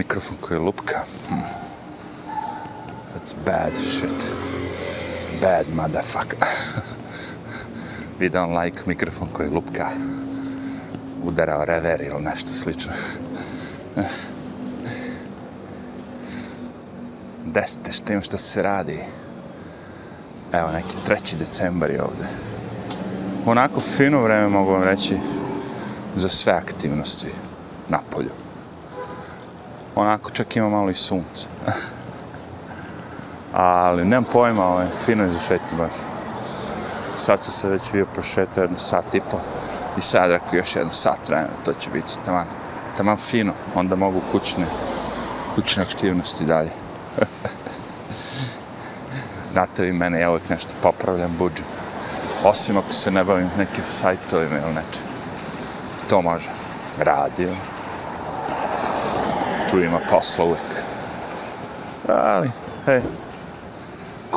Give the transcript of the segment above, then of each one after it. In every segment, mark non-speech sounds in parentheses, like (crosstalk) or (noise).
Mikrofon koji lupka. Hmm. That's bad shit. Bad motherfucker. (laughs) We don't like mikrofon koji lupka. Udarao rever ili nešto slično. (laughs) Desite što tim što se radi. Evo neki 3. decembar je ovde. Onako fino vreme mogu vam reći za sve aktivnosti na polju. Onako čak ima malo i sunce. (laughs) Ali nemam pojma, ovaj, fino je za šetnju baš. Sad sam se već bio prošetao jedno sat i po. I sad rekao još jedno sat vremena, to će biti taman, taman fino. Onda mogu kućne, kućne aktivnosti dalje. (laughs) Znate vi mene, ja uvijek nešto popravljam, buđu. Osim ako se ne bavim nekim sajtovima ili nečem. To može. Radio. Tu ima posla uvijek. Ali, hej,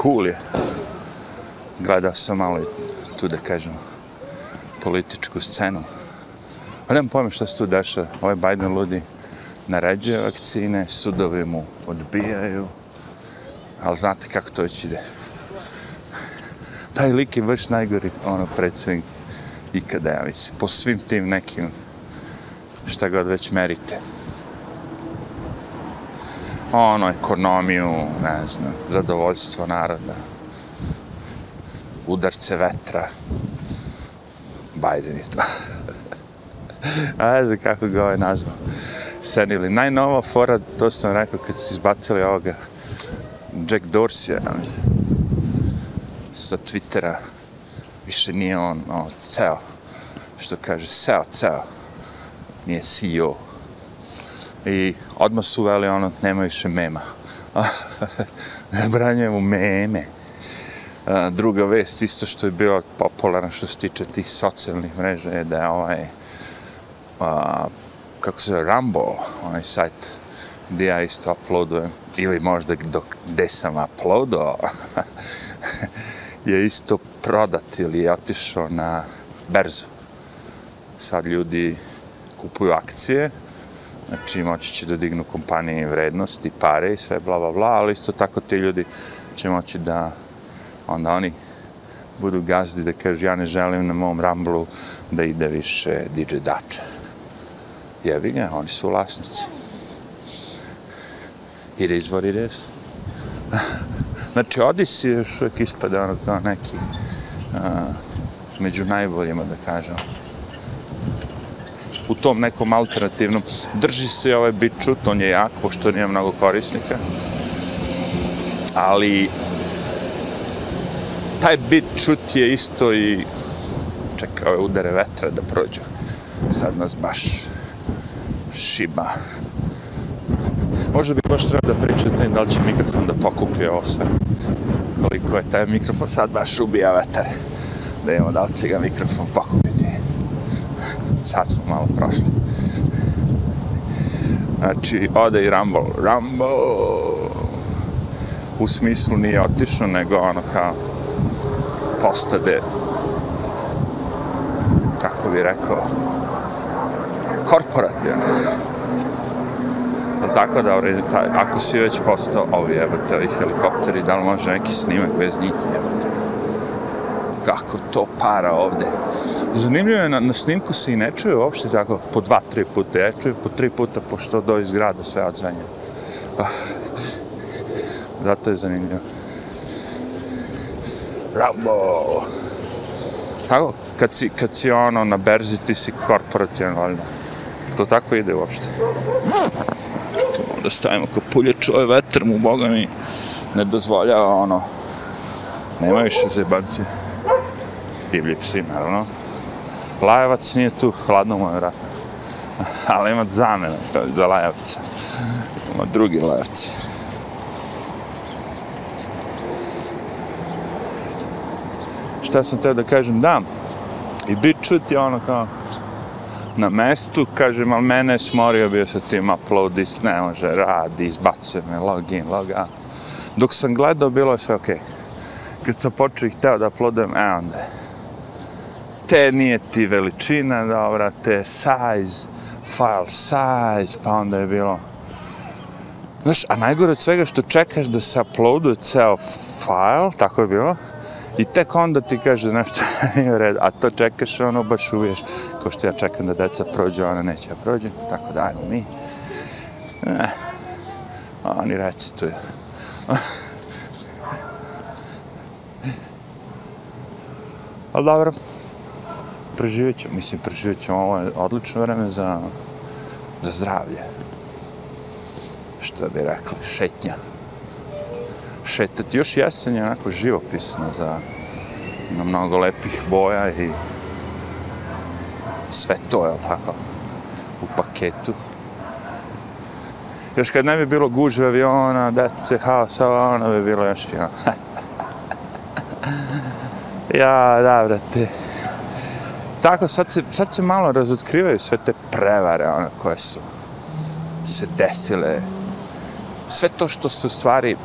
cool je. Gledao sam malo i tu da kažem političku scenu. Pa nemam pojma šta se tu deša. Ovaj Biden ludi naređuje vakcine, sudovi mu odbijaju. Ali znate kako to već ide. Taj lik je baš najgori ono, predsjednik ikada, ja mislim. Po svim tim nekim šta god već merite. Ono, ekonomiju, ne znam, zadovoljstvo naroda, udarce vetra, Biden je to. (laughs) A znam kako ga ovaj nazvao. Senili. Najnova fora, to sam rekao kad su izbacili ovoga Jack Dorsey, ja mislim, sa Twittera. Više nije on, o, ceo, što kaže, seo, ceo. Nije CEO. I odmah su uveli ono, nema više mema. ne (laughs) branjujemo meme. A, druga vest, isto što je bilo popularno što se tiče tih socijalnih mreža, je da je ovaj, a, kako se zove, Rumble, onaj sajt gdje ja isto uploadujem, ili možda dok, gde sam uploadao, (laughs) je isto prodat ili je otišao na berzu. Sad ljudi kupuju akcije, znači moći će da dignu kompanije vrednosti, pare i sve bla bla bla, ali isto tako ti ljudi će moći da onda oni budu gazdi da kažu ja ne želim na mom Ramblu da ide više DJ Dače. Jebi ga, oni su vlasnici. It is what it is. znači, Odisi još uvijek ispada ono kao neki uh, među najboljima, da kažem. U tom nekom alternativnom. Drži se ovaj bičut, on je jak, pošto nije mnogo korisnika. Ali taj bit čut je isto i čekao je udare vetra da prođu. Sad nas baš šiba. Možda bi baš trebao da pričam da li će mikrofon da pokupi ovo sve. Koliko je taj mikrofon sad baš ubija vetar. Da imamo da li će ga mikrofon pokupiti. Sad smo malo prošli. Znači, ode i Rumble. Rumble! U smislu nije otišao, nego ono kao postade kako bi rekao korporativan ali tako da ako si već postao ovi jebate ovi helikopteri da li može neki snimak bez njih jebate kako to para ovde zanimljivo je na, na snimku se i ne čuje uopšte tako po dva, tri puta ja čujem po tri puta pošto do iz grada sve odzvanja ah. zato je zanimljivo Rambo. Tako, kad si, kad si ono na berzi, ti si korporativan, valjda. To tako ide uopšte. Čekamo da stavimo ko puljač, ovaj vetar mu, boga mi, ne dozvoljava ono. Nema više zebanci. Divlji psi, naravno. Lajavac nije tu, hladno mu je vrat. (laughs) Ali ima zamena za lajavca. Ima drugi lajavci. šta sam teo da kažem, da, i bit čuti ono kao na mestu, kažem, ali mene je smorio bio sa tim upload, ne može, radi, izbacuje me, login, loga. Dok sam gledao, bilo je sve okej. Okay. Kad sam počeo i hteo da uploadujem, e onda te nije ti veličina, dobra, te size, file size, pa onda je bilo Znaš, a najgore od svega što čekaš da se uploaduje ceo file, tako je bilo, i tek onda ti kaže nešto (laughs) nije u redu, a to čekaš, ono, baš uviješ, kao što ja čekam da deca prođu, ona neće ja prođu, tako da, ajmo mi. Ne, oni recituju. (laughs) Ali dobro, preživjet ćemo, mislim, preživjet ćemo, ovo je odlično vreme za, za zdravlje. Što bi rekli, šetnja. Šetati, još jesen je onako živopisno za, ima mnogo lepih boja i sve to, je tako, u paketu. Još kad ne bi bilo gužve aviona, dece, haosa, ono bi bilo još jedno. (laughs) ja, da, brate. Tako, sad se, sad se malo razotkrivaju sve te prevare, ono, koje su se desile. Sve to što se u stvari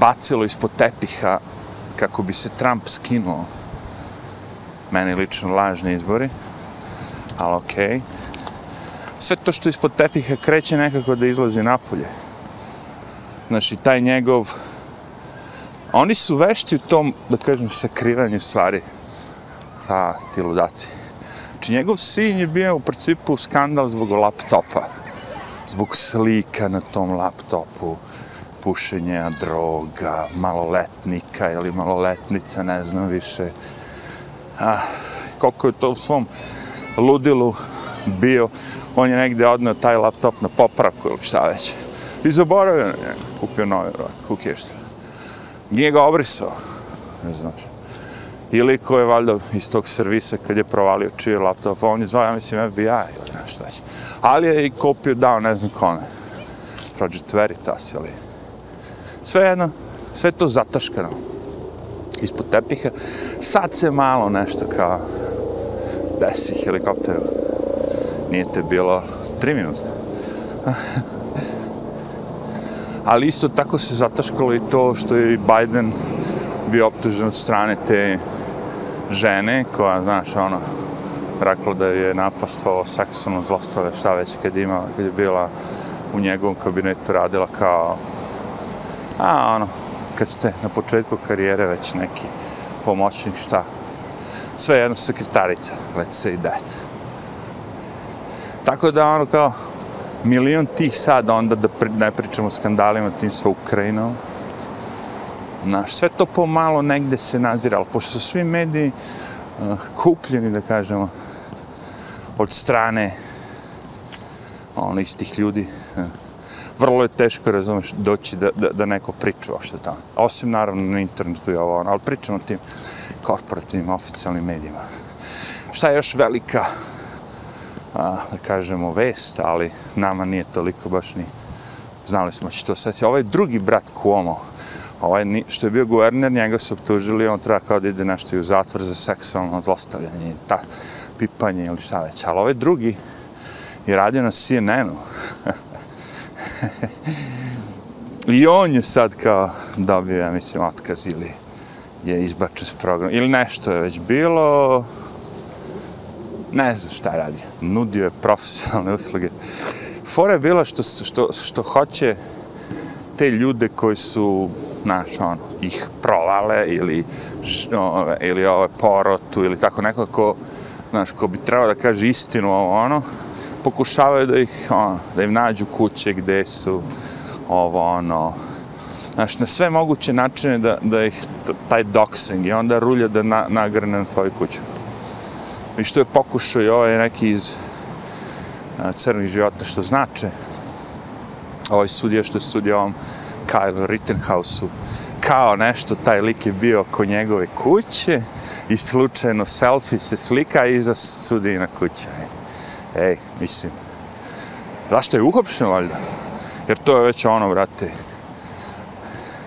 bacilo ispod tepiha kako bi se Trump skinuo. Meni lično lažni izbori, ali okej. Okay. Sve to što ispod tepiha kreće nekako da izlazi napolje. Znači, taj njegov Oni su vešti u tom, da kažem, sakrivanju stvari. Ta, ti ludaci. Znači, njegov sin je bio u principu skandal zbog laptopa. Zbog slika na tom laptopu, pušenja droga, maloletnika ili maloletnica, ne znam više. A, koliko je to u svom ludilu bio, on je negde odneo taj laptop na popravku ili šta već. I zaboravio, kupio novi, who cares. Nije ga obrisao, ne znaš. Ili ko je valjda iz tog servisa kad je provalio čiji laptop, pa on je zvao, ja mislim, FBI ili nešto već. Ali je i kopiju dao, ne znam kome. Project Veritas ili... Sve jedno, sve to zataškano. Ispod tepiha. Sad se malo nešto kao desi helikopteru. Nije te bilo tri minuta. (laughs) ali isto tako se zataškalo i to što je i Biden bio optužen od strane te žene koja, znaš, ono, rekla da je napastvao seksualno zlostave, šta već, kad, ima, kad je bila u njegovom kabinetu radila kao, a ono, kad ste na početku karijere već neki pomoćnik, šta, sve jedno sekretarica, let's say that. Tako da ono kao, milion tih sad onda da pri, ne pričamo o skandalima tim sa Ukrajinom. Na, sve to pomalo negde se nazira, ali pošto su svi mediji uh, kupljeni, da kažemo, od strane ono, istih ljudi, uh, vrlo je teško, razumeš, doći da, da, da neko priča uopšte tamo. Osim, naravno, na internetu i ovo, ono, ali pričamo o tim korporativnim, oficijalnim medijima. Šta je još velika a, da kažemo, vest, ali nama nije toliko baš ni znali smo će to sve. Ovaj drugi brat Cuomo, ovaj što je bio guverner, njega su optužili, on treba kao da ide nešto i u zatvor za seksualno zlostavljanje, ta pipanje ili šta već. Ali ovaj drugi je radio na CNN-u. (laughs) I on je sad kao dobio, ja mislim, otkaz ili je izbačen s programa. Ili nešto je već bilo, ne znam šta radi. Nudio je profesionalne usluge. Fora je bila što, što, što hoće te ljude koji su, znaš, ono, ih provale ili, ove, ili ove porotu ili tako neko ko, znaš, ko bi trebao da kaže istinu ovo, ono, pokušavaju da ih, ono, da im nađu kuće gde su, ovo, ono, znaš, na sve moguće načine da, da ih, taj doxing i onda rulja da na, nagrne na tvoju kuću. I što je pokušao i ovaj neki iz crnih života što znače ovaj sudija što je sudio ovom Kyle Rittenhouse-u kao nešto, taj lik je bio oko njegove kuće i slučajno selfie se slika iza sudina kuća. Ej, mislim, zašto je uhopšen valjda? Jer to je već ono, brate.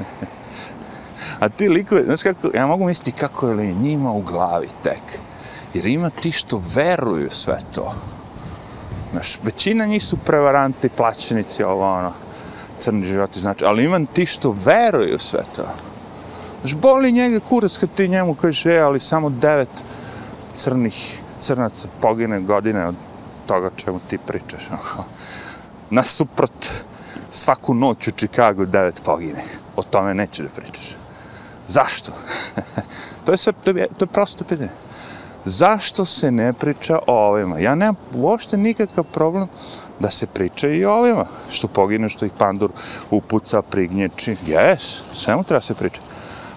(laughs) A ti likove, znaš kako, ja mogu misliti kako je li njima u glavi tek. Jer ima ti što veruju sve to. Znaš, većina njih su prevaranti, plaćenici, ovo ono, crni životi, znači, ali imam ti što veruju sve to. Znaš, boli njega kurac kad ti njemu kažeš, e, ali samo devet crnih crnaca pogine godine od toga čemu ti pričaš. (laughs) Nasuprot svaku noć u Čikagu devet pogine. O tome neće da pričaš. Zašto? (laughs) to je sve, to je, to je prosto pitanje. Zašto se ne priča o ovima? Ja nemam uopšte nikakav problem da se priča i o ovima. Što pogine, što ih pandur upuca, prignječi. Jes, svemu treba se priča.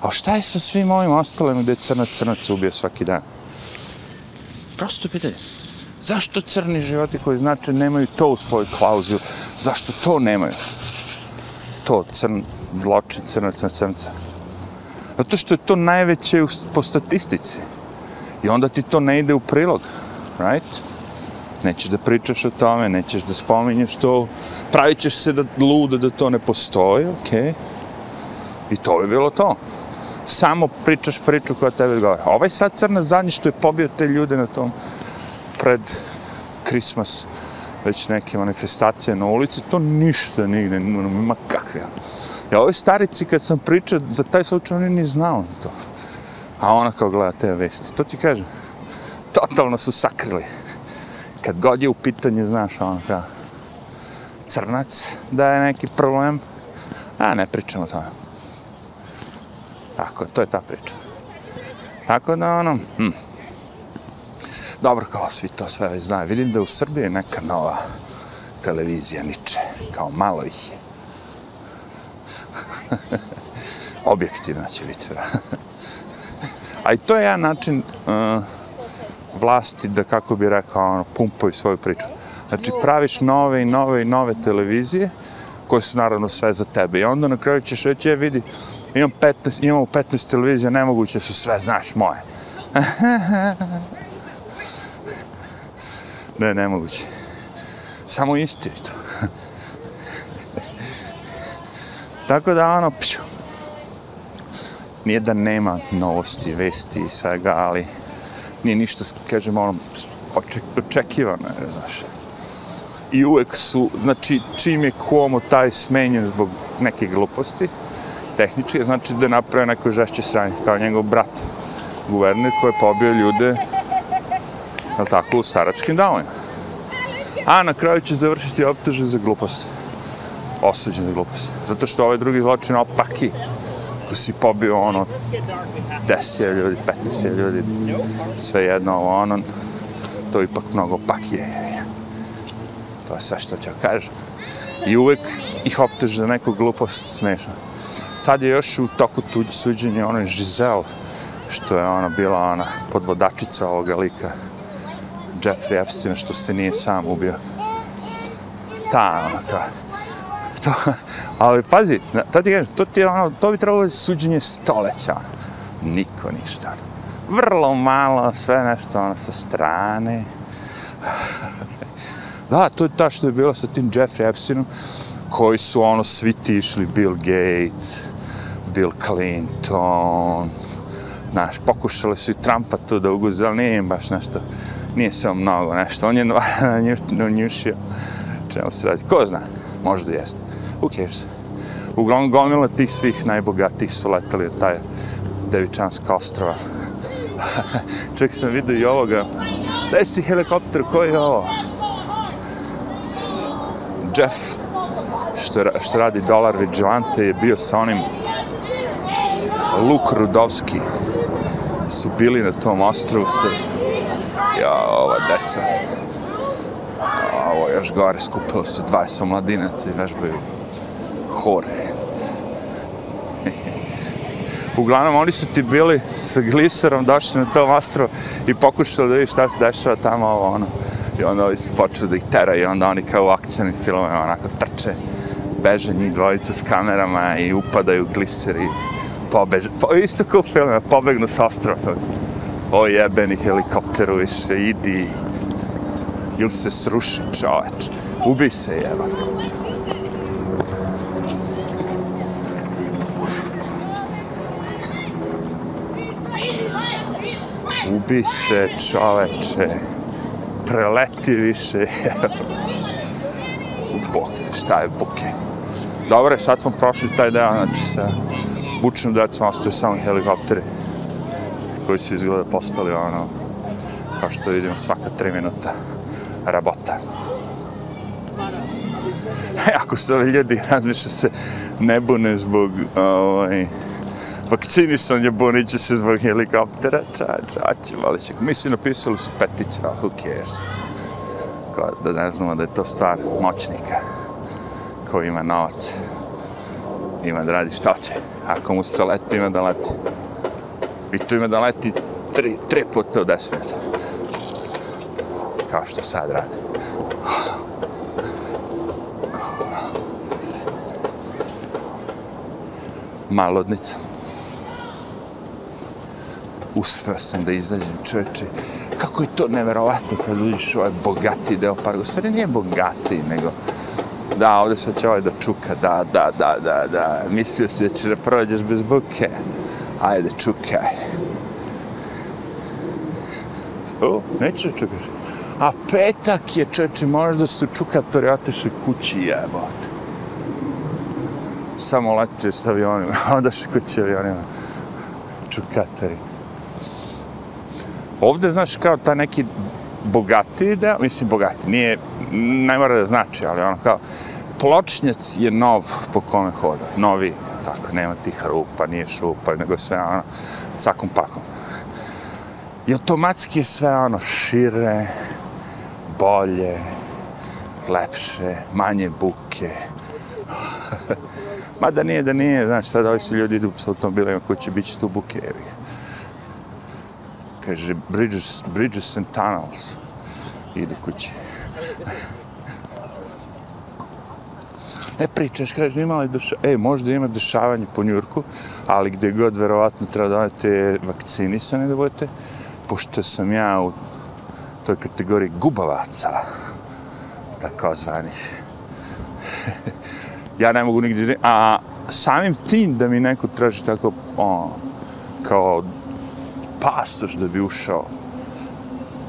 A šta je sa svim ovim ostalim gde crnac crnac ubija svaki dan? Prosto pitanje. Zašto crni životi koji znači nemaju to u svojoj klauziju? Zašto to nemaju? To crn, zločin crnac na crnca. Zato što je to najveće po statistici. I onda ti to ne ide u prilog. Right? Nećeš da pričaš o tome, nećeš da spominješ to. Pravit ćeš se da ludo da to ne postoji, okej. Okay. I to bi bilo to. Samo pričaš priču koja tebe odgovara. Ovaj sad crna zadnji što je pobio te ljude na tom pred Christmas već neke manifestacije na ulici, to ništa nigde, ono, ma kakve. Ono. Ja ovoj starici kad sam pričao za taj slučaj, oni ni znao to. A ona kao gleda te vesti. To ti kažem. Totalno su sakrili. Kad god je u pitanju, znaš, ono kao crnac, da je neki problem, a ne pričamo o tome. Tako, to je ta priča. Tako da, ono, hm. Dobro, kao svi to sve već znaju. Vidim da u Srbiji je neka nova televizija Niče. Kao malo ih je. (laughs) Objektivna će biti, A i to je jedan način uh, vlasti da, kako bi rekao, ono, pumpaju svoju priču. Znači, praviš nove i nove i nove televizije, koje su naravno sve za tebe. I onda na kraju ćeš reći, je vidi, imam 15, imamo 15 televizija, nemoguće su sve, znaš, moje. (laughs) ne, nemoguće. Samo istinito. (laughs) Tako da, ono, pću, nije da nema novosti, vesti i svega, ali nije ništa, kažemo, ono, oček, očekivano, je, znaš. I uvek su, znači, čim je komo taj smenjen zbog neke gluposti, tehničke, znači da naprave neko žešće sranje, kao njegov brat, guverner koji je pobio ljude, je tako, u staračkim davojima. A na kraju će završiti optužen za glupost. Osuđen za glupost. Zato što ovaj drugi zločin opaki, ako si pobio ono 10 ljudi, 15 ljudi, sve jedno ovo ono, to ipak mnogo pakije. To je sve što ću kažem. I uvek ih optuže za neku glupost smešno. Sad je još u toku tuđ suđenje onoj Giselle, što je ona bila ona podvodačica ovoga lika Jeffrey Epstein, što se nije sam ubio. Ta, ona kao, to, ali pazi, to ti kažem, to, ti, ono, to bi trebalo suđenje stoleća, niko ništa. Vrlo malo, sve nešto ono, sa strane. (laughs) da, to je ta što je bilo sa tim Jeffrey Epsteinom, koji su ono svi ti išli, Bill Gates, Bill Clinton, znaš, pokušali su i Trumpa to da uguze, ali nije im baš nešto, nije se mnogo nešto, on je (laughs) njušio, čemu se radi, ko zna, možda jeste, who cares. Uglavnom gomila tih svih najbogatijih su letali na taj Devičanska ostrova. (laughs) Ček sam vidio i ovoga, daj si helikopter, koji je ovo? Jeff, što, što radi Dolar Vigilante, je bio sa onim Luk Rudovski su bili na tom ostrovu sa ja, ova deca ovo još gore skupilo se 20 mladinaca i vežbaju hor uglavnom oni su ti bili sa gliserom došli na tom ostrovu i pokušali da vidi šta se dešava tamo ovo ono i onda ovi su počeli da ih teraju i onda oni kao u akcijnim filmima onako trče beže njih dvojica s kamerama i upadaju gliser i pobeže, po, isto kao u filmima, pobegnu s ostrova. O jebeni helikopteru više, idi. Ili se sruši čoveč. Ubi se jebate. Ubi se čoveče. Preleti više bok Bog te, šta je buke? Dobre, sad smo prošli taj deo, znači sa bučnom decom ostaje samo helikopteri koji su izgleda postali ono kao što vidimo svaka tri minuta rabota. E, ako su ovi ljudi, razmišlja se, ne bune zbog ovaj, Vakcinisan je će se zbog helikoptera, ča, ča, će. Mi su napisali su petice, who cares? Kao da ne znamo da je to stvar moćnika koji ima novac. Ima da radi šta će. Ako mu se leti, ima da leti. I tu ima da leti tri, tri puta u deset minuta. Kao što sad radi. Malodnica. Uspeo sam da izađem čoveče. Kako je to neverovatno kad uđeš u ovaj bogati deo parka. U stvari nije bogati, nego da, ovdje se će ovaj da čuka, da, da, da, da, da. Mislio si da ćeš da prođeš bez buke. Ajde, čukaj. O, neću da čukaš. A petak je, čeče, možda su čukatori otišli kući, jebote. Samo letio s avionima, (laughs) onda še kući avionima. Čukatori. Ovde, znaš, kao ta neki bogati deo, mislim bogati, nije, ne mora da znači, ali ono kao, pločnjac je nov po kome hoda, novi, tako, nema tih rupa, nije šupa, nego sve ono, cakom pakom. I automatski je sve ono šire, bolje, lepše, manje buke. (laughs) Mada nije da nije, znaš, sad ovi su ljudi idu s automobilima koji će biti tu buke, jevi Kaže, bridges, bridges and tunnels. Idu kući. ne pričaš, kaže, ima li deša... E, možda ima dešavanje po Njurku, ali gdje god verovatno treba da odete vakcinisani da budete, pošto sam ja u toj kategoriji gubavaca, takozvanih. (laughs) ja ne mogu nigdje, a samim tim da mi neko traži tako, o, kao pasoš da bi ušao,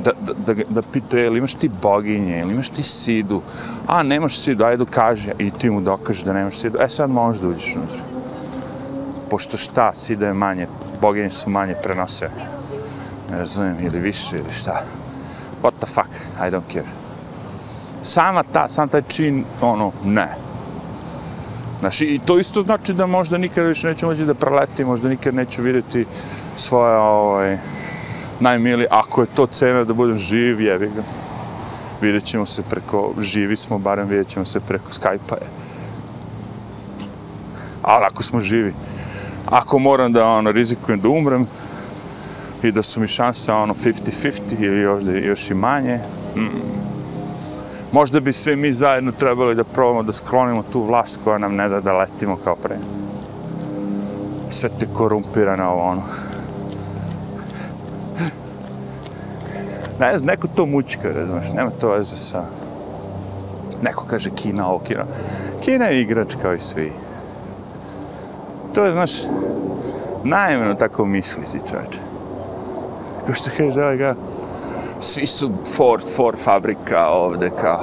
da, da, da, da pita, jel imaš ti boginje, jel imaš ti sidu, a nemaš sidu, ajde kaže i ti mu dokaže da nemaš sidu, e sad možeš da uđeš unutra. Pošto šta, sida je manje, boginje su manje prenose, ne razumijem, ili više, ili šta. What the fuck, I don't care. Sama ta, sam taj čin, ono, ne. Znaš, i to isto znači da možda nikada više neću moći da preleti, možda nikad neću vidjeti svoje, ovaj, najmili, ako je to cena da budem živ, jevi ga. Vidjet ćemo se preko, živi smo, barem vidjet ćemo se preko Skype-a. Ali ako smo živi, ako moram da ono, rizikujem da umrem i da su mi šanse ono 50-50 ili još, još i manje, mm, možda bi sve mi zajedno trebali da probamo da sklonimo tu vlast koja nam ne da da letimo kao pre. Sve te korumpirane ovo ono. Ne znam, neko to mučka, razumiješ, nema to veze sa... Neko kaže Kina, ovo Kina. Kina je igrač kao i svi. To je, znaš, najmeno tako misliti, čovječe. Kao što kaže, ovaj ga, svi su Ford, Ford fabrika ovde, kao,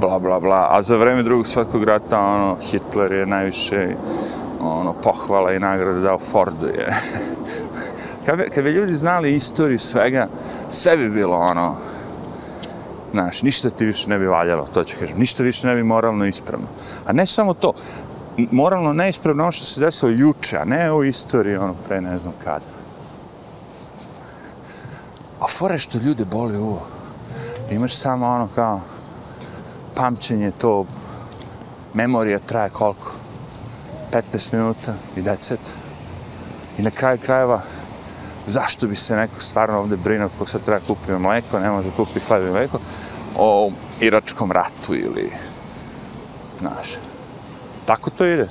bla, bla, bla. A za vreme drugog svakog rata, ono, Hitler je najviše, ono, pohvala i nagrada dao Fordu, je. (laughs) kad, bi, kad bi ljudi znali istoriju svega, sve bi bilo ono, znaš, ništa ti više ne bi valjalo, to ću kažem, ništa više ne bi moralno ispravno. A ne samo to, moralno neispravno ono što se desilo juče, a ne u istoriji, ono, pre ne znam kada. A fore što ljude boli uvo, imaš samo ono kao, pamćenje to, memorija traje koliko? 15 minuta i decet. I na kraju krajeva, zašto bi se neko stvarno ovde brinuo ko sad treba kupi mleko, ne može kupiti hleb i mleko, o Iračkom ratu ili, znaš, tako to ide.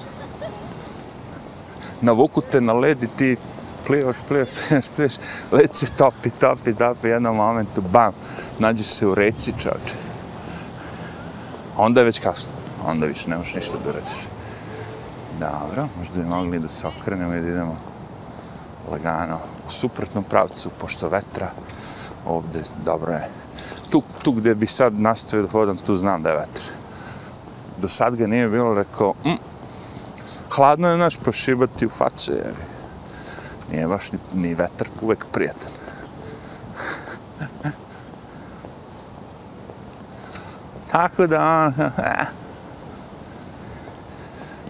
Navuku te na led i ti plivaš, plivaš, (laughs) plivaš, plivaš, led se topi, topi, topi, jednom momentu, bam, nađe se u reci, čoče. Onda je već kasno, onda više ne možeš ništa da uradiš. Dobro, možda bi mogli da se okrenemo i da idemo lagano u suprotnom pravcu, pošto vetra ovde dobro je. Tu, tu gde bi sad nastavio da hodam, tu znam da je vetar. Do sad ga nije bilo, rekao, mm, hladno je naš pa prošibati u facu, jer nije baš ni, ni vetar uvek prijatan. (laughs) Tako da, ono, (laughs) e.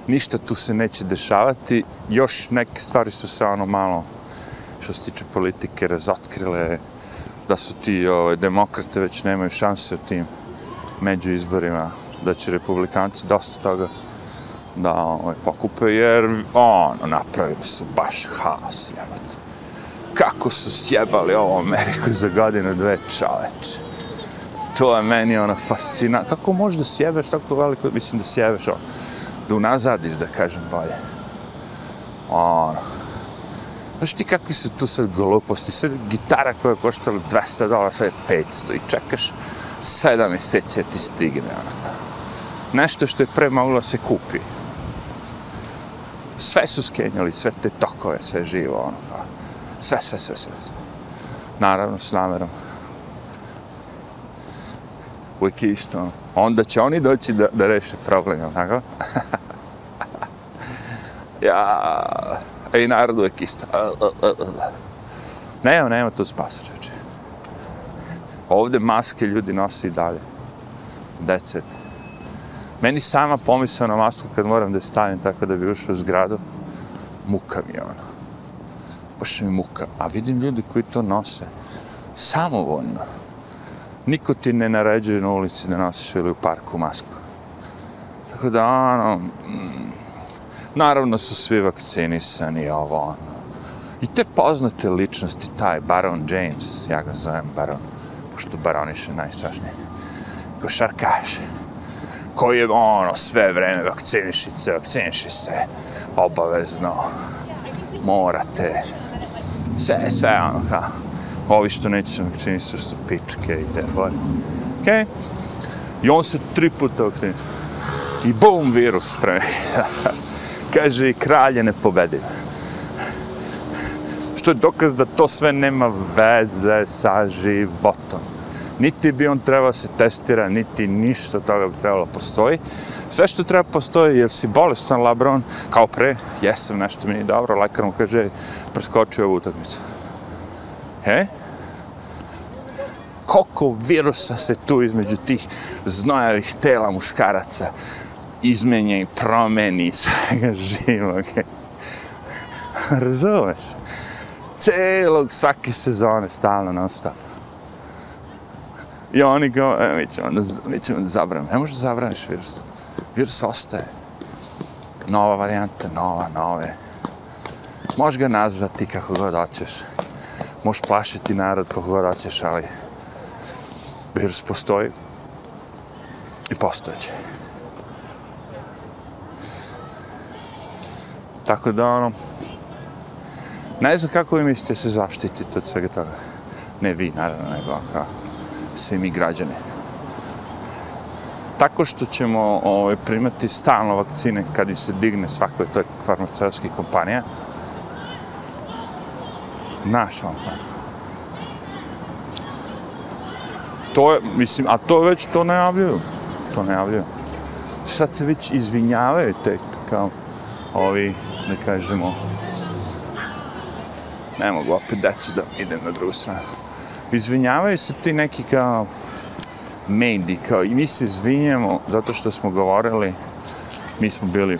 ništa tu se neće dešavati. Još neke stvari su se ono malo, što se tiče politike, razotkrile, da su ti ovaj, demokrate već nemaju šanse u tim među izborima, da će republikanci dosta toga da ovaj, pokupe, jer ono, napravili su baš haos, jebate. Kako su sjebali ovu Ameriku za godinu dve čoveče. To je meni ono fascina. Kako možeš da sjebeš tako veliko, mislim da sjebeš ono, da unazadiš, da kažem bolje. Ono. Znaš ti kakvi su tu sad gluposti, sad gitara koja je koštala 200 dolara, sad je 500 i čekaš 7 mjeseci da ti stigne. Ona. Nešto što je pre moglo se kupi. Sve su skenjali, sve te tokove, sve živo, ono kao. Sve, sve, sve, sve. Naravno, s namerom. Uvijek je isto. Ono. Onda će oni doći da, da reše problem, jel tako? (laughs) ja, ej, narod uvijek isto. E, e, e, ne, nema to spasa, čeče. Ovde maske ljudi nosi i dalje. That's it. Meni sama pomisao na masku kad moram da je stavim tako da bi ušao u zgradu, muka mi je ono. Baš mi muka. A vidim ljudi koji to nose samovoljno. Niko ti ne naređuje na ulici da nosiš ili u parku masku. Tako da, ono, mm, naravno su svi vakcinisani, ovo, ono. I te poznate ličnosti, taj Baron James, ja ga zovem Baron, pošto baroniše najstrašnije, košarkaš, koji je ono sve vreme vakciniši se, vakciniši se, obavezno, morate, sve, sve ono kao, ovi što neće se vakcinisati su pičke i te fore. Okej? Okay? I on se tri puta vakciniši. I bum, virus spremi. (laughs) Kaže kralje ne pobedi. Što je dokaz da to sve nema veze sa životom niti bi on trebao se testira, niti ništa toga bi trebalo postoji. Sve što treba postoji, jel si bolestan labron, kao pre, jesam, nešto mi nije dobro, lekar mu kaže, preskočio ovu utakmicu. He? Koliko virusa se tu između tih znojavih tela muškaraca izmenja i promeni svega živog. Razumeš? Celog svake sezone, stalno, non stop. I oni kao, e, mi ćemo da, mi ćemo da zabranimo. Ne možeš da zabraniš virus. Virus ostaje. Nova varijanta, nova, nove. Možeš ga nazvati kako god hoćeš. Možeš plašiti narod kako god hoćeš, ali virus postoji i postojeće. Tako da, ono, ne znam kako vi mislite se zaštititi od svega toga. Ne vi, naravno, nego kao svi mi građani. Tako što ćemo ovaj, primati stalno vakcine kad im se digne svakoj toj farmaceutskih kompanija. Naš on. To je, mislim, a to već to najavljuju. To najavljuju. Sad se već izvinjavaju te, kao, ovi, da kažemo, ne mogu opet decu da idem na drugu stranu izvinjavaju se ti neki kao mediji, kao i mi se izvinjamo zato što smo govorili, mi smo bili,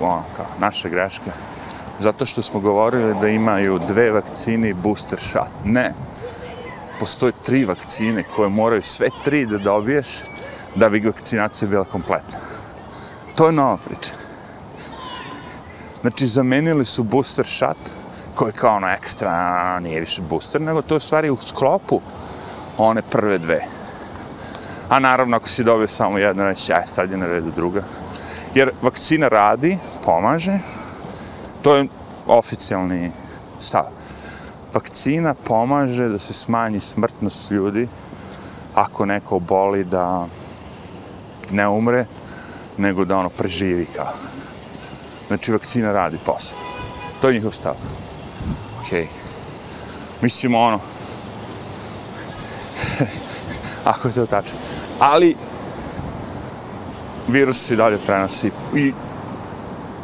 ono, kao, naša greška, zato što smo govorili da imaju dve vakcine i booster shot. Ne. Postoje tri vakcine koje moraju sve tri da dobiješ da bi vakcinacija bila kompletna. To je nova priča. Znači, zamenili su booster shot, koji kao ono ekstra, nije više booster, nego to je stvari u sklopu one prve dve. A naravno, ako si dobio samo jedno, reći, aj, e, sad je na redu druga. Jer vakcina radi, pomaže, to je oficijalni stav. Vakcina pomaže da se smanji smrtnost ljudi ako neko boli da ne umre, nego da ono preživi kao. Znači, vakcina radi posao. To je njihov stav okej. Okay. Mislim, ono, (laughs) ako je to tačno. Ali, virus se dalje prenosi i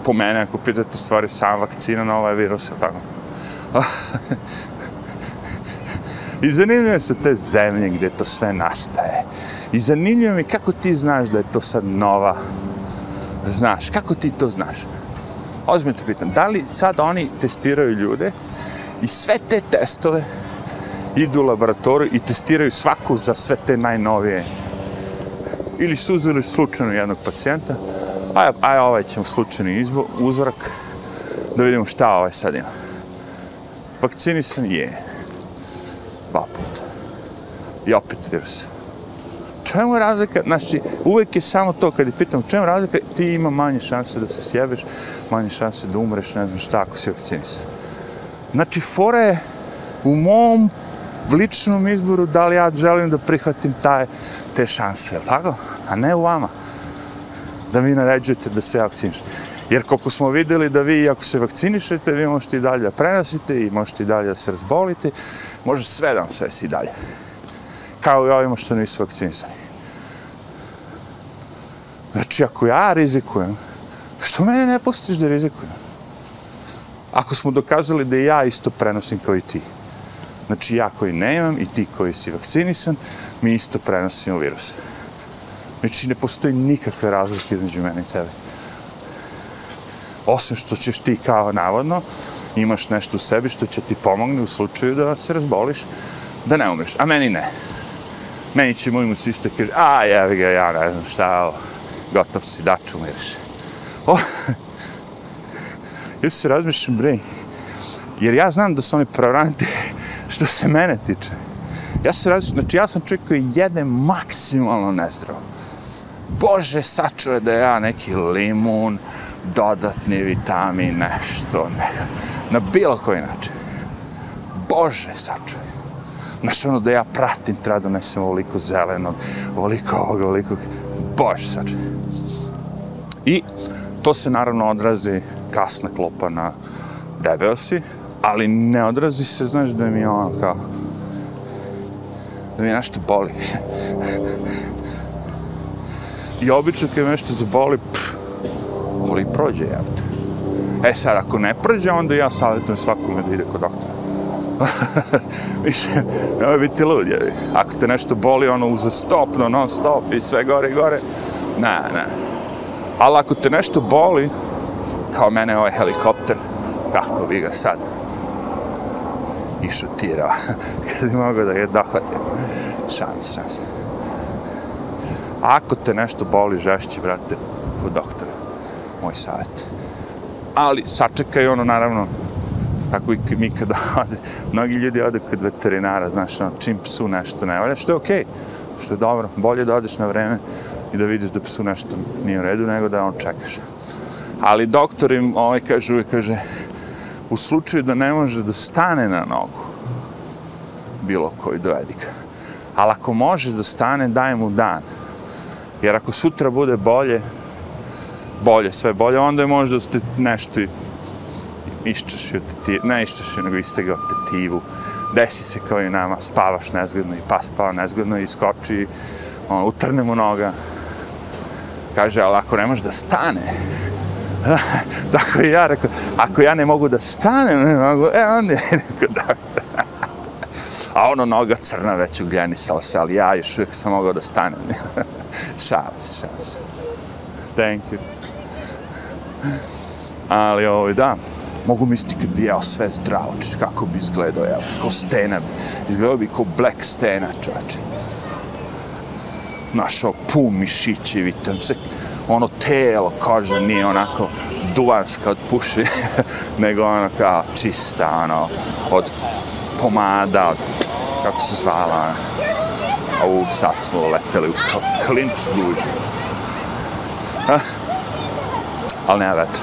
po mene, ako pitate stvari, sam vakcina na ovaj virus, je tako? (laughs) I zanimljive su te zemlje gdje to sve nastaje. I zanimljivo mi kako ti znaš da je to sad nova znaš, kako ti to znaš? Ozbiljno te pitam, da li sad oni testiraju ljude i sve te testove idu u laboratoriju i testiraju svaku za sve te najnovije ili su uzeli slučajno jednog pacijenta, a, a ovaj ćemo slučajni izbo, uzorak, da vidimo šta ovaj sad ima. Vakcinisan je. Dva puta. I opet virus. Čemu je razlika? Znači, uvek je samo to, kad je pitam čemu je razlika, ti ima manje šanse da se sjebeš, manje šanse da umreš, ne znam šta, ako si vakcinisan. Znači, fora je u mom ličnom izboru da li ja želim da prihvatim taj, te šanse, tako? A ne u vama. Da vi naređujete da se vakciniš. Jer koliko smo videli da vi ako se vakcinišete, vi možete i dalje da prenosite i možete i dalje da se razbolite, može sve da vam sve si dalje. Kao i ovima što nisu vakcinisani. Znači, ako ja rizikujem, što mene ne pustiš da rizikujem? Ako smo dokazali da ja isto prenosim kao i ti. Znači, ja koji ne imam i ti koji si vakcinisan, mi isto prenosimo virus. Znači, ne postoji nikakve razlike između mene i tebe. Osim što ćeš ti kao navodno, imaš nešto u sebi što će ti pomogne u slučaju da se razboliš, da ne umreš. A meni ne. Meni će moj imus kaže, a jevi ga, ja ne znam šta, ovo gotov si, da ću umiriš. O, ja se razmišljam, bre, jer ja znam da su oni pravranite što se mene tiče. Ja se razmišljam, znači ja sam čovjek koji jede maksimalno nezdravo. Bože, sačuje da ja neki limun, dodatni vitamin, nešto, ne, na bilo koji način. Bože, sačuje. Znaš, ono da ja pratim, treba donesem ovoliko zelenog, ovoliko ovoga, ovoliko... Bože, sačuje. I to se naravno odrazi kasna klopa na debeosi, ali ne odrazi se, znaš, da mi je ono kao... Da mi je nešto boli. I obično kad me nešto zaboli, pff, boli prođe, jel E sad, ako ne prođe, onda ja savjetujem svakome da ide kod doktora. (laughs) Mislim, nemoj biti lud, jel? Ako te nešto boli, ono, uzastopno, non stop i sve gore i gore, ne, ne. Ali ako te nešto boli, kao mene ovaj helikopter, kako bi ga sad i šutirao, (laughs) kad bi mogao da ga dohvatim. Šans, šans. Ako te nešto boli žešće, brate, kod doktora. Moj savjet. Ali sačekaj ono, naravno, tako i mi kada (laughs) ode, mnogi ljudi ode kod veterinara, znaš, ono, čim psu nešto ne valja, što je okej, okay, što je dobro, bolje da odeš na vreme i da vidiš da psu nešto nije u redu, nego da on čekaš. Ali doktor im ovaj kaže, uvijek kaže, u slučaju da ne može da stane na nogu, bilo koji dovedi ga. Ali ako može da stane, daj mu dan. Jer ako sutra bude bolje, bolje, sve bolje, onda je možda ste nešto iščešio tetivu, ne iščešio, nego istegao tetivu, desi se kao i nama, spavaš nezgodno i pa spava nezgodno i skoči, on, utrne mu noga. Kaže, ali ako ne može da stane, (laughs) tako i ja rekao, ako ja ne mogu da stanem, ne mogu, e, onda je rekao, doktor. (laughs) A ono noga crna već ugljenisala se, ali ja još uvijek sam mogao da stanem. (laughs) šalis, šalis. Thank you. Ali ovo, da, mogu misliti kad bi jeo sve zdravo, češ, kako bi izgledao, jel, ko stena, izgledao bi kao black stena, čoveče. Našao pu mišići, vidim se, ono telo, koža nije onako duvanska od puši, (laughs) nego ono kao čista, ono, od pomada, od, kako se zvala, ono. a u sad smo leteli u klinč guži. Ah. Ali nema vetra.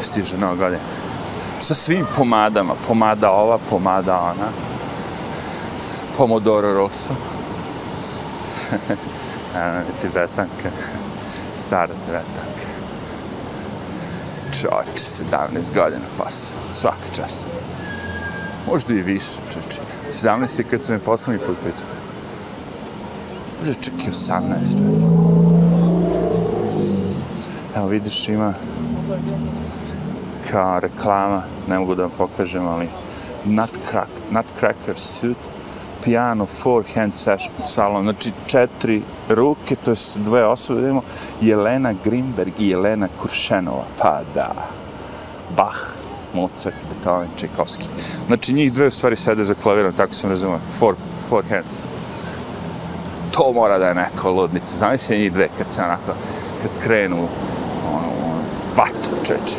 Stiže nova godina. Sa svim pomadama, pomada ova, pomada ona. Pomodoro rosso. Evo tibetanka, stara tibetanka. Čoč, 17 godina pas, svaka čast. Možda i više, čovječ. 17 je kad sam je poslednji put pitao. Možda čak i 18, čovječ. Evo vidiš, ima kao reklama, ne mogu da vam pokažem, ali Nutcracker, nutcracker suit, piano forehand session salon, znači četiri ruke, to je dve osobe, vidimo, Jelena Grimberg i Jelena Kuršenova, pa da, Bach, Mozart, Beethoven, Čajkovski. Znači njih dve u stvari sede za klavirom, tako sam razumio, four, forehand. To mora da je neka ludnica, zamisli njih dve kad se onako, kad krenu, ono, vatru čeče.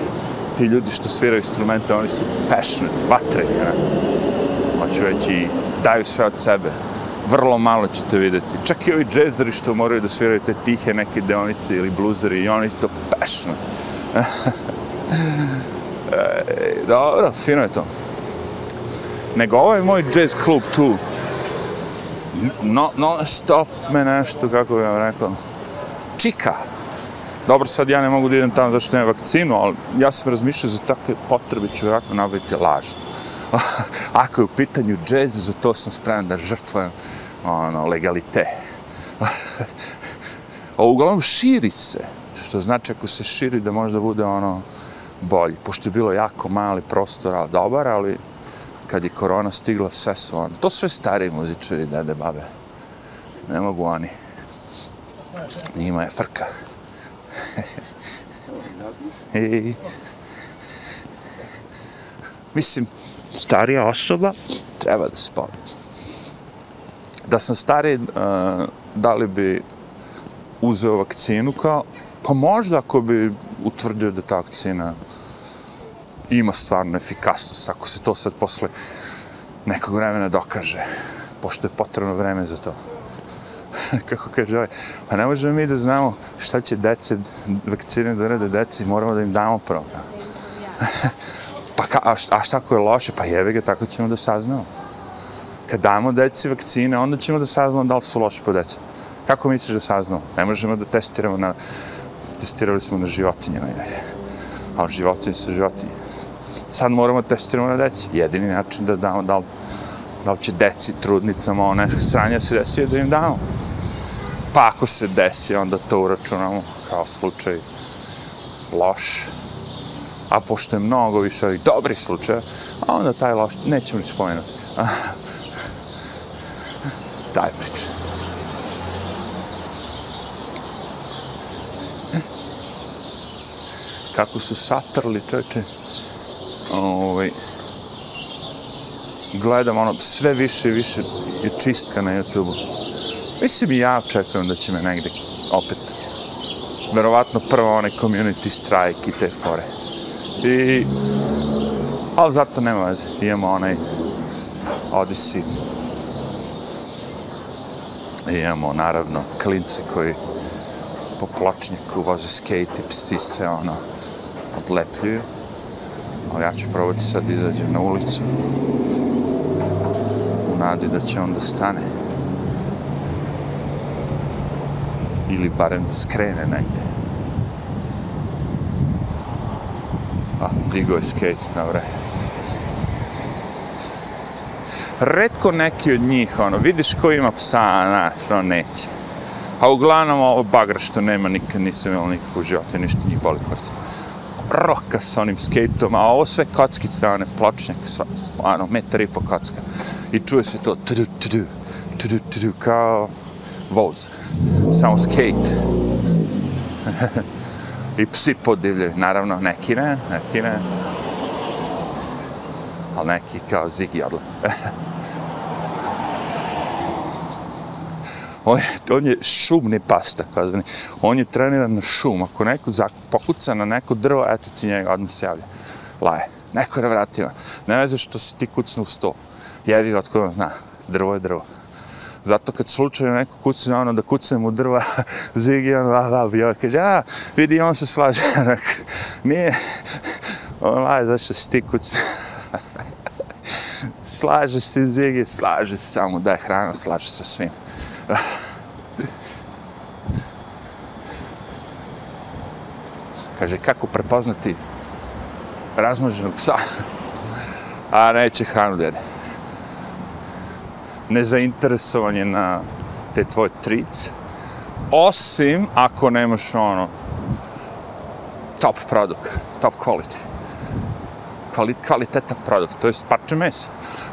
Ti ljudi što sviraju instrumente, oni su passionate, vatreni, ne? Hoću reći, daju sve od sebe. Vrlo malo ćete vidjeti. Čak i ovi džezeri što moraju da sviraju te tihe neke deonice ili bluzeri, i oni to pešno. (laughs) e, dobro, fino je to. Nego ovaj je moj jazz klub tu. No, no, stop me nešto, kako bih vam rekao. Čika. Dobro, sad ja ne mogu da idem tamo zašto nemam vakcinu, ali ja sam razmišljao za takve potrebe ću vjerojatno nabaviti lažno. (laughs) Ako je u pitanju džez, za to sam spreman da žrtvujem ono, legalite. (laughs) A uglavnom širi se, što znači ako se širi da možda bude ono bolji. Pošto je bilo jako mali prostor, ali dobar, ali kad je korona stigla, sve su ono. To sve stari muzičari, dede, babe. Ne mogu oni. Ima je frka. (laughs) I... Mislim, starija osoba treba da se povrati. Da sam stariji, uh, da li bi uzeo vakcinu kao, pa možda ako bi utvrdio da ta vakcina ima stvarno efikasnost, ako se to sad posle nekog vremena dokaže, pošto je potrebno vreme za to. (laughs) Kako kaže ovaj, pa ne možemo mi da znamo šta će dece, vakcine da rade deci, moramo da im damo prvo. (laughs) Ka, a, šta, a šta ako je loše? Pa jebe ga, tako ćemo da saznamo. Kad damo deci vakcine, onda ćemo da saznamo da li su loše po deci. Kako misliš da saznamo? Ne možemo da testiramo na... Testirali smo na životinjama. A životinje su životinje. Sad moramo da testiramo na deci. Jedini način da damo da li, da li će deci, trudnicama, ono nešto sranja se desi da im damo. Pa ako se desi, onda to uračunamo kao slučaj loš a pošto je mnogo više ovih dobrih slučaja, a onda taj loš, nećemo ni spomenuti. (laughs) Taj priča. Kako su satrli, čoče, ovaj, gledam ono, sve više i više je čistka na YouTube-u. Mislim i ja očekujem da će me negde opet, verovatno prvo onaj community strike i te fore. I, ali zato nema veze, imamo onaj Odyssey. I imamo naravno klince koji po pločnjaku voze skate i psi se ono odlepljuju. Ali ja ću probati sad da izađem na ulicu u nadi da će on da stane. Ili barem da skrene negdje. Digo je skate na vre. Redko neki od njih, ono, vidiš ko ima psa, znaš, on neće. A uglavnom ovo bagra što nema, nikad nisam imao nikakvu životu, ništa njih boli kvrca. Roka sa onim skateom, a ovo sve kockice, one pločnjak, sva, ono, metar i po kocka. I čuje se to, tudu, tudu, tudu, tudu, kao voz. Samo skate. (laughs) i psi podivljaju, naravno, neki ne, neki ne. Ali neki kao Ziggy Adler. (laughs) on, je, on je šumni pas, tako da on je treniran na šum. Ako neko pokuca na neko drvo, eto ti njega odmah se javlja. Laje, neko je vratio. Ne veze što si ti kucnu u sto. Jevi ga otkud on zna, drvo je drvo. Zato kad slučajno neko kucne ono da kucnem u drva, (laughs) Zigi on va va bio, kaže, a, vidi, on se slaže. (laughs) Nije, on laje, zašto si ti kucne. (laughs) slaže se Zigi, slaže se, samo daj hranu, slaže se svim. kaže, kako prepoznati razmoženog psa, a neće hranu dede nezainteresovan je na te tvoje trice. Osim ako nemaš ono top produkt, top quality. kvali, kvalitetan produkt, to je parče mesa,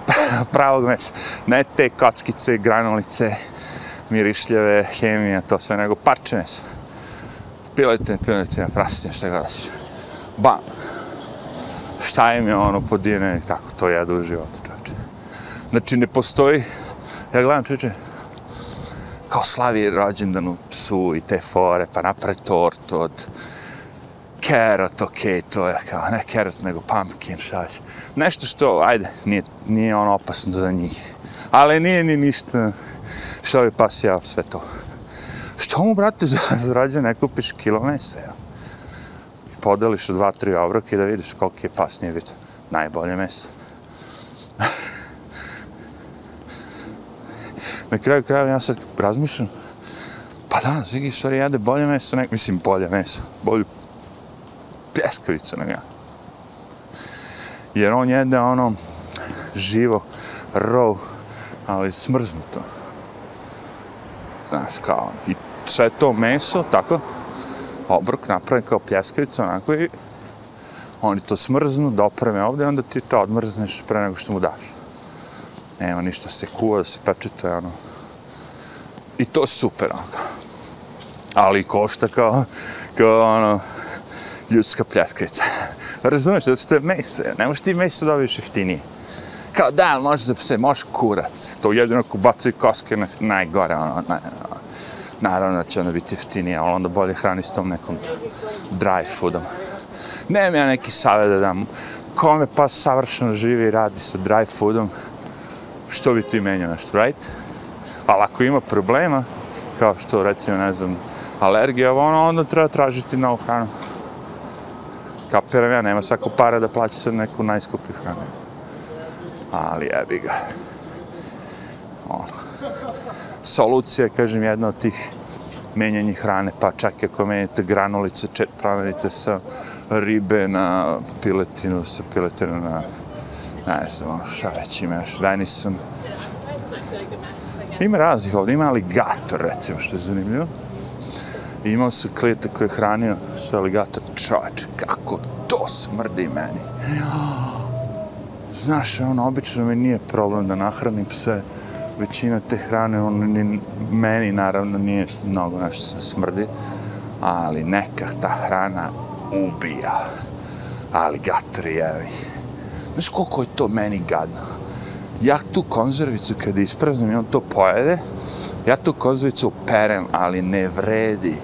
(laughs) pravog mesa, ne te kockice, granulice, mirišljave, hemija, to sve, nego parče mesa. Piletina, piletina, prastinja, šta god daš. Bam! Šta im je ono podine, tako to jedu u životu, čoče. Znači, ne postoji, ja gledam, čoče, kao slavi rođendan u psu i te fore, pa napravi tortu od kerot, okej, okay, to je kao, ne kerot, nego pumpkin, šta će. Nešto što, ajde, nije, nije ono opasno za njih. Ali nije ni ništa što bi pas jeo sve to. Što mu, brate, (laughs) za, za rođen ne kupiš kilo mesa, ja? I podeliš u dva, tri obroke i da vidiš koliki je pas nije biti najbolje meso. (laughs) Na kraju kraja ja sad razmišljam, pa da, Zigi stvari jede bolje meso, nek, mislim bolje meso, bolju pljeskavicu nego ja. Jer on jede ono živo, raw, ali smrznuto. Znaš, kao, i sve to meso, tako, obrok napravi kao pljeskavica, onako i oni to smrznu, dopreme ovde, onda ti to odmrzneš pre nego što mu daš. Nema ništa se kuva, da se pečete, ono. I to je super, ono. Ali košta kao, kao ono, ljudska pljeskavica. Razumeš, zato što je meso, ne možeš ti meso dobiješ jeftinije. Kao da, možeš da se, možeš kurac. To jedino ko bacaju koske na, najgore, ono, na, naravno da će onda biti jeftinije, ali onda bolje hrani s tom nekom dry foodom. Nemam ja neki savjet da dam. Kome pa savršeno živi i radi sa dry foodom, što bi ti menjao nešto, right? Ali ako ima problema, kao što recimo, ne znam, alergija, ono, onda treba tražiti novu hranu. Kapiram ja, nema svako para da plaća sad neku najskuplju hranu. Ali jebi ga. Ono. Solucija, kažem, jedna od tih menjanjih hrane, pa čak i ako menjate granulice, čet, promenite sa ribe na piletinu, sa piletinu na ne znam, ono, šta već ima još, Denison. Ima raznih ovdje, ima aligator, recimo, što je zanimljivo. I imao sam klijeta koji je hranio sa aligator. Čovječ, kako to smrdi meni. Znaš, ono, obično mi nije problem da nahranim pse. Većina te hrane, on, ni, meni naravno nije mnogo nešto se smrdi. Ali neka ta hrana ubija. Aligatori, evi. Znaš koliko je to meni gadno? Ja tu konzervicu kada ispraznim i on to pojede, ja tu konzervicu perem, ali ne vredi.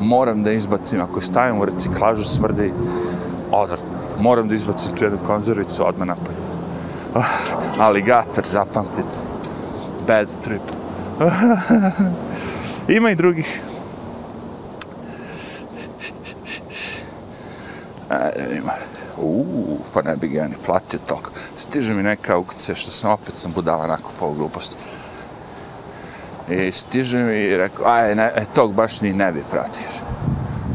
Moram da izbacim, ako stavim u reciklažu smrdi, odvrtno. Moram da izbacim tu jednu konzervicu, odmah napad. Ah, Aligator, zapamtite. Bad trip. (laughs) Ima i drugih. Ajde, ima. Uuu, pa ne bi ga ni platio toliko. Stiže mi neka aukcija što sam opet sam budala nakupao glupost. I stiže mi i rekao, aj, ne, e, tog baš ni ne bi pratio.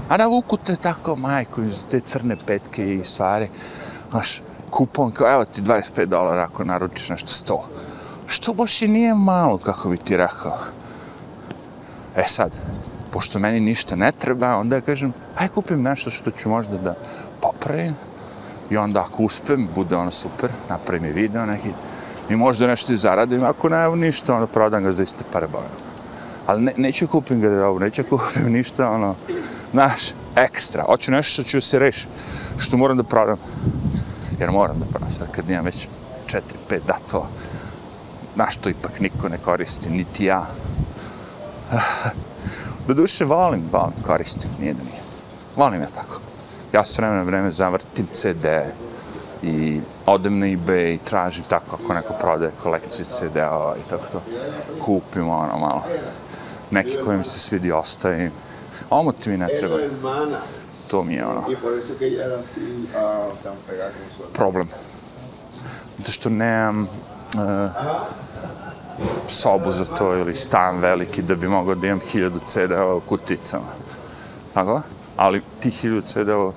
A na vuku te tako, majko, iz te crne petke i stvari. Znaš, kupon, kao, evo ti 25 dolara ako naručiš nešto 100. Što baš i nije malo, kako bi ti rekao. E sad, pošto meni ništa ne treba, onda ja kažem, aj kupim nešto što ću možda da popravim. I onda ako uspem, bude ono super, napravim mi video neki. I možda nešto i zaradim, ako ne, evo ništa, onda prodam ga za iste pare bojeno. Ali ne, neću kupim garderobu, neću (laughs) kupim ništa, ono, znaš, ekstra. Hoću nešto što ću se rešiti, što moram da prodam. Jer moram da prodam, sad kad imam već 4-5 datova, znaš, to ipak niko ne koristi, niti ja. (sighs) Do duše volim, volim, koristim, nije da nije. Volim ja tako ja s vremena vreme zavrtim CD i odem na eBay i tražim tako ako neko prodaje kolekciju CD-ova i tako to. Kupim ono malo. Neki koji mi se svidi ostavim. Ovo ti mi ne treba. To mi je ono. Problem. Zato što nemam uh, sobu za to ili stan veliki da bi mogao da imam hiljadu CD-ova u kuticama. Tako? Ali ti hiljadu CD-ova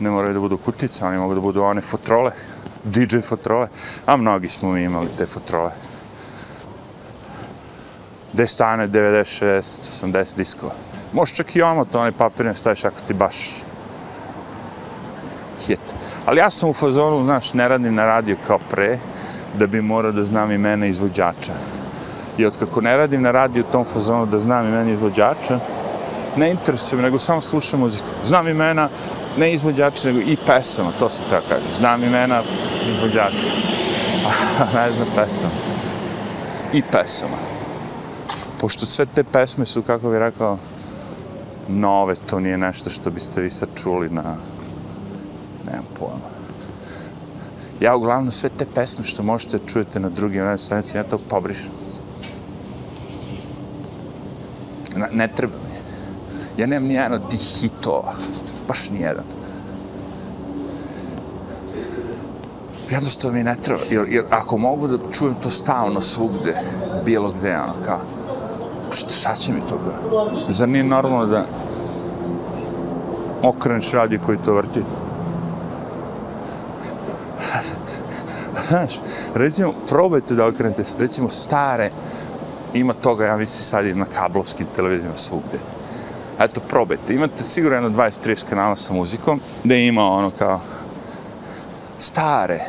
ne moraju da budu kutice, oni mogu da budu one fotrole, DJ fotrole, a mnogi smo mi imali te fotrole. Gde stane 96, 80 diskova. Možeš čak i omot, onaj papir ne staviš ako ti baš hit. Ali ja sam u fazonu, znaš, ne radim na radio kao pre, da bi morao da znam imena izvođača. I otkako ne radim na radio u tom fazonu da znam imena izvođača, ne interesuje me, nego samo slušam muziku. Znam imena, ne izvođača, nego i pesama, to se tako kaže. Znam imena izvođača. (laughs) ne znam pesama. I pesama. Pošto sve te pesme su, kako bih rekao, nove, to nije nešto što biste vi sad čuli na... Nemam pojma. Ja uglavnom sve te pesme što možete čujete na drugim radio stanicama, ja to pobrišem. Ne, ne treba mi. Ja nemam ni jedan od tih hitova. Baš ni jedan. Jednostavno mi ne treba. Jer, jer ako mogu da čujem to stalno svugde, bilo gde, ono, kao, šta, šta će mi to ga? Zar nije normalno da okreneš radi koji to vrti? Znaš, recimo, probajte da okrenete, recimo, stare, ima toga, ja mislim, sad i na kablovskim televizijama svugde. Eto, probajte. Imate sigurno jedno 20-30 kanala sa muzikom, gde ima ono kao stare,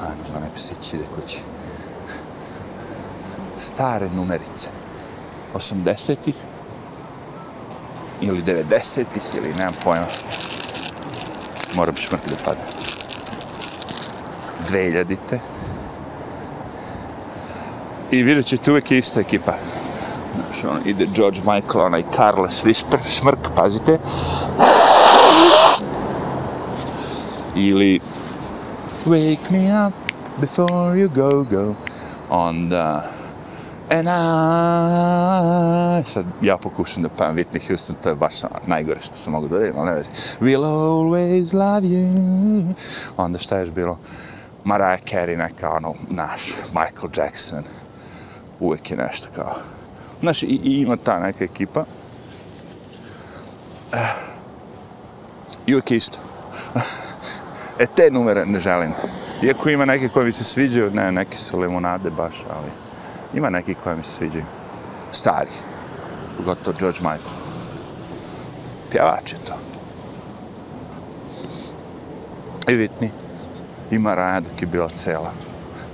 a nema ne pisići ide kući, stare numerice, 80-ih, ili 90-ih, ili nemam pojma, moram šmrti da pada. 2000-te. I vidjet ćete uvijek ista ekipa. Znaš, on, ide George Michael, onaj Carlos Whisper, smrk, pazite. Ili Wake me up before you go, go. Onda And I... Sad ja pokušam da pevam Whitney Houston, to je baš ono, najgore što sam mogu da redim, ali ne vezi. We'll always love you. Onda šta je bilo? Mariah Carey neka, ono, naš, Michael Jackson. Uvijek je nešto kao... Znaš, i, i ima ta neka ekipa. Eh, I uvijek je isto. (laughs) e, te numere ne želim. Iako ima neke koje mi se sviđaju, ne, neke su limonade baš, ali... Ima neki koje mi se sviđaju. Stari. Pogotovo George Michael. Pjevač je to. I Whitney. Ima Raja dok je bila cela.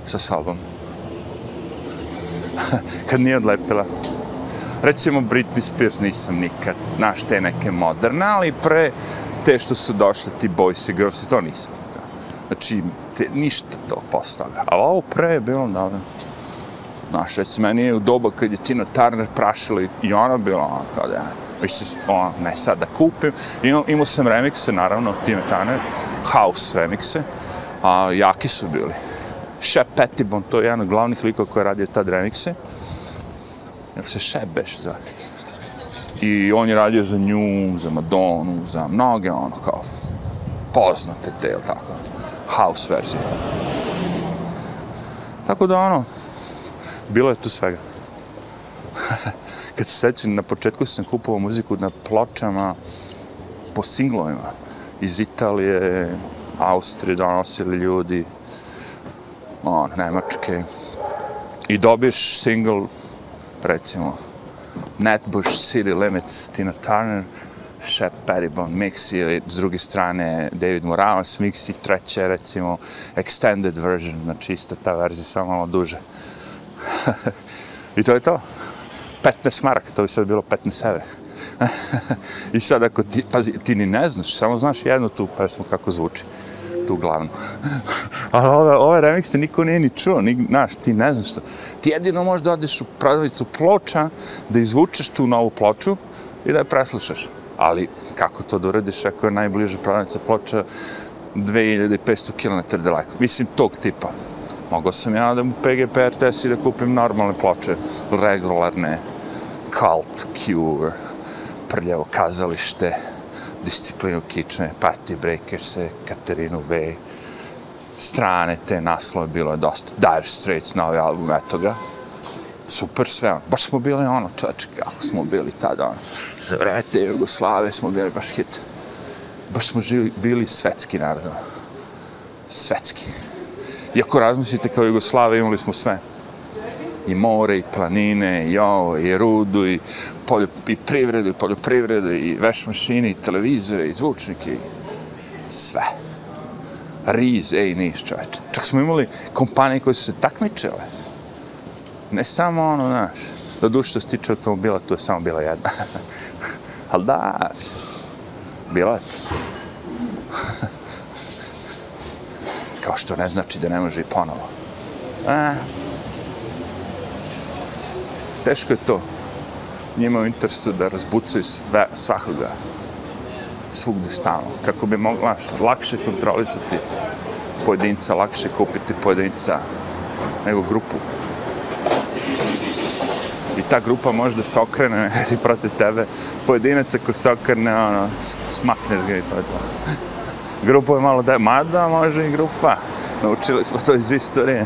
Sa sobom. (laughs) Kad nije odlepila. Recimo Britney Spears nisam nikad. Znaš, te neke moderne, ali pre te što su došle ti boys i girls, to nisam. Znači, te, ništa to postavlja. A ovo pre je bilo dobro. Znaš, reci, meni je u doba kad je Tina Turner prašila i ona bila ono kao da mislim, ono, ne sad da kupim. Imao, imao sam remikse, naravno, Tina Turner, house remikse, a jaki su bili. Shep Pettibon, to je jedan od glavnih likova koji je radio tad remikse. Jel se Shep beš zove? I on je radio za nju, za Madonu, za mnoge, ono, kao, poznate te, jel tako, house verzije. Tako da, ono, bilo je tu svega. (laughs) Kad se sećam, na početku sam kupovao muziku na pločama po singlovima. Iz Italije, Austrije donosili ljudi, on, Nemačke. I dobiješ single, recimo, Netbush City Limits, Tina Turner, Shep Pettibone mix ili s druge strane David Morales mix i treće recimo extended version, znači ista ta verzija, samo malo duže. (laughs) I to je to. 15 mark, to bi sad bilo 15 evra. (laughs) I sad ako ti, pazi, ti ni ne znaš, samo znaš jednu tu pesmu kako zvuči, tu glavnu. Ali ove, ove remikse niko nije ni čuo, ni, znaš, ti ne znaš što. Ti jedino možeš da odeš u prodavnicu ploča, da izvučeš tu novu ploču i da je preslušaš. Ali kako to da uradiš ako je najbliža prodavnica ploča 2500 km daleko? Mislim, tog tipa. Mogao sam ja da mu PGP RTS i da kupim normalne ploče, regularne, Cult, Cure, Prljavo kazalište, Disciplinu kičme, Party breakerse, Katerinu V, strane te naslove, bilo je dosta, Dire Straits, novi album, eto ga. Super sve, ono. baš smo bili ono, čoveče, kako smo bili tada, ono. Za vreme te Jugoslave smo bili baš hit. Baš smo žili, bili svetski narod. Svetski. Iako razmislite kao Jugoslave, imali smo sve. I more, i planine, i ovo, i rudu, i, polju, i privredu, i poljoprivredu, i veš mašine, i televizore, i zvučnike, i sve. Riz, ej, niš čoveče. Čak smo imali kompanije koje su se takmičile. Ne samo ono, znaš, do duše što se tiče automobila, tu je samo bila jedna. (laughs) Ali da, bilet. (laughs) Kao što ne znači da ne može i ponovo. Eh teško je to. Njima u interesu da razbucaju sve, svakoga. Svugde stalno. Kako bi mogla lakše kontrolisati pojedinca, lakše kupiti pojedinca nego grupu. I ta grupa može da se okrene (laughs) i protiv tebe. Pojedinac ako se okrene, ono, smakneš ga i to je to. (laughs) Grupa je malo da je, mada može i grupa. Naučili smo to iz istorije.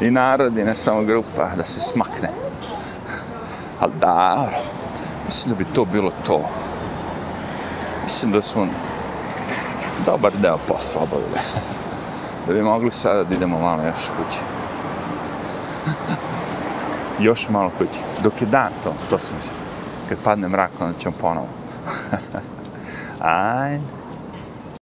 I narodi, ne samo grupa, da se smakne. Ali da, mislim da bi to bilo to. Mislim da smo dobar deo posla obavili. (laughs) da bi mogli sada da idemo malo još kući. (laughs) još malo kući. Dok je dan to, to sam mislim. Kad padne mrak, onda ćemo ponovo. (laughs) Ajde.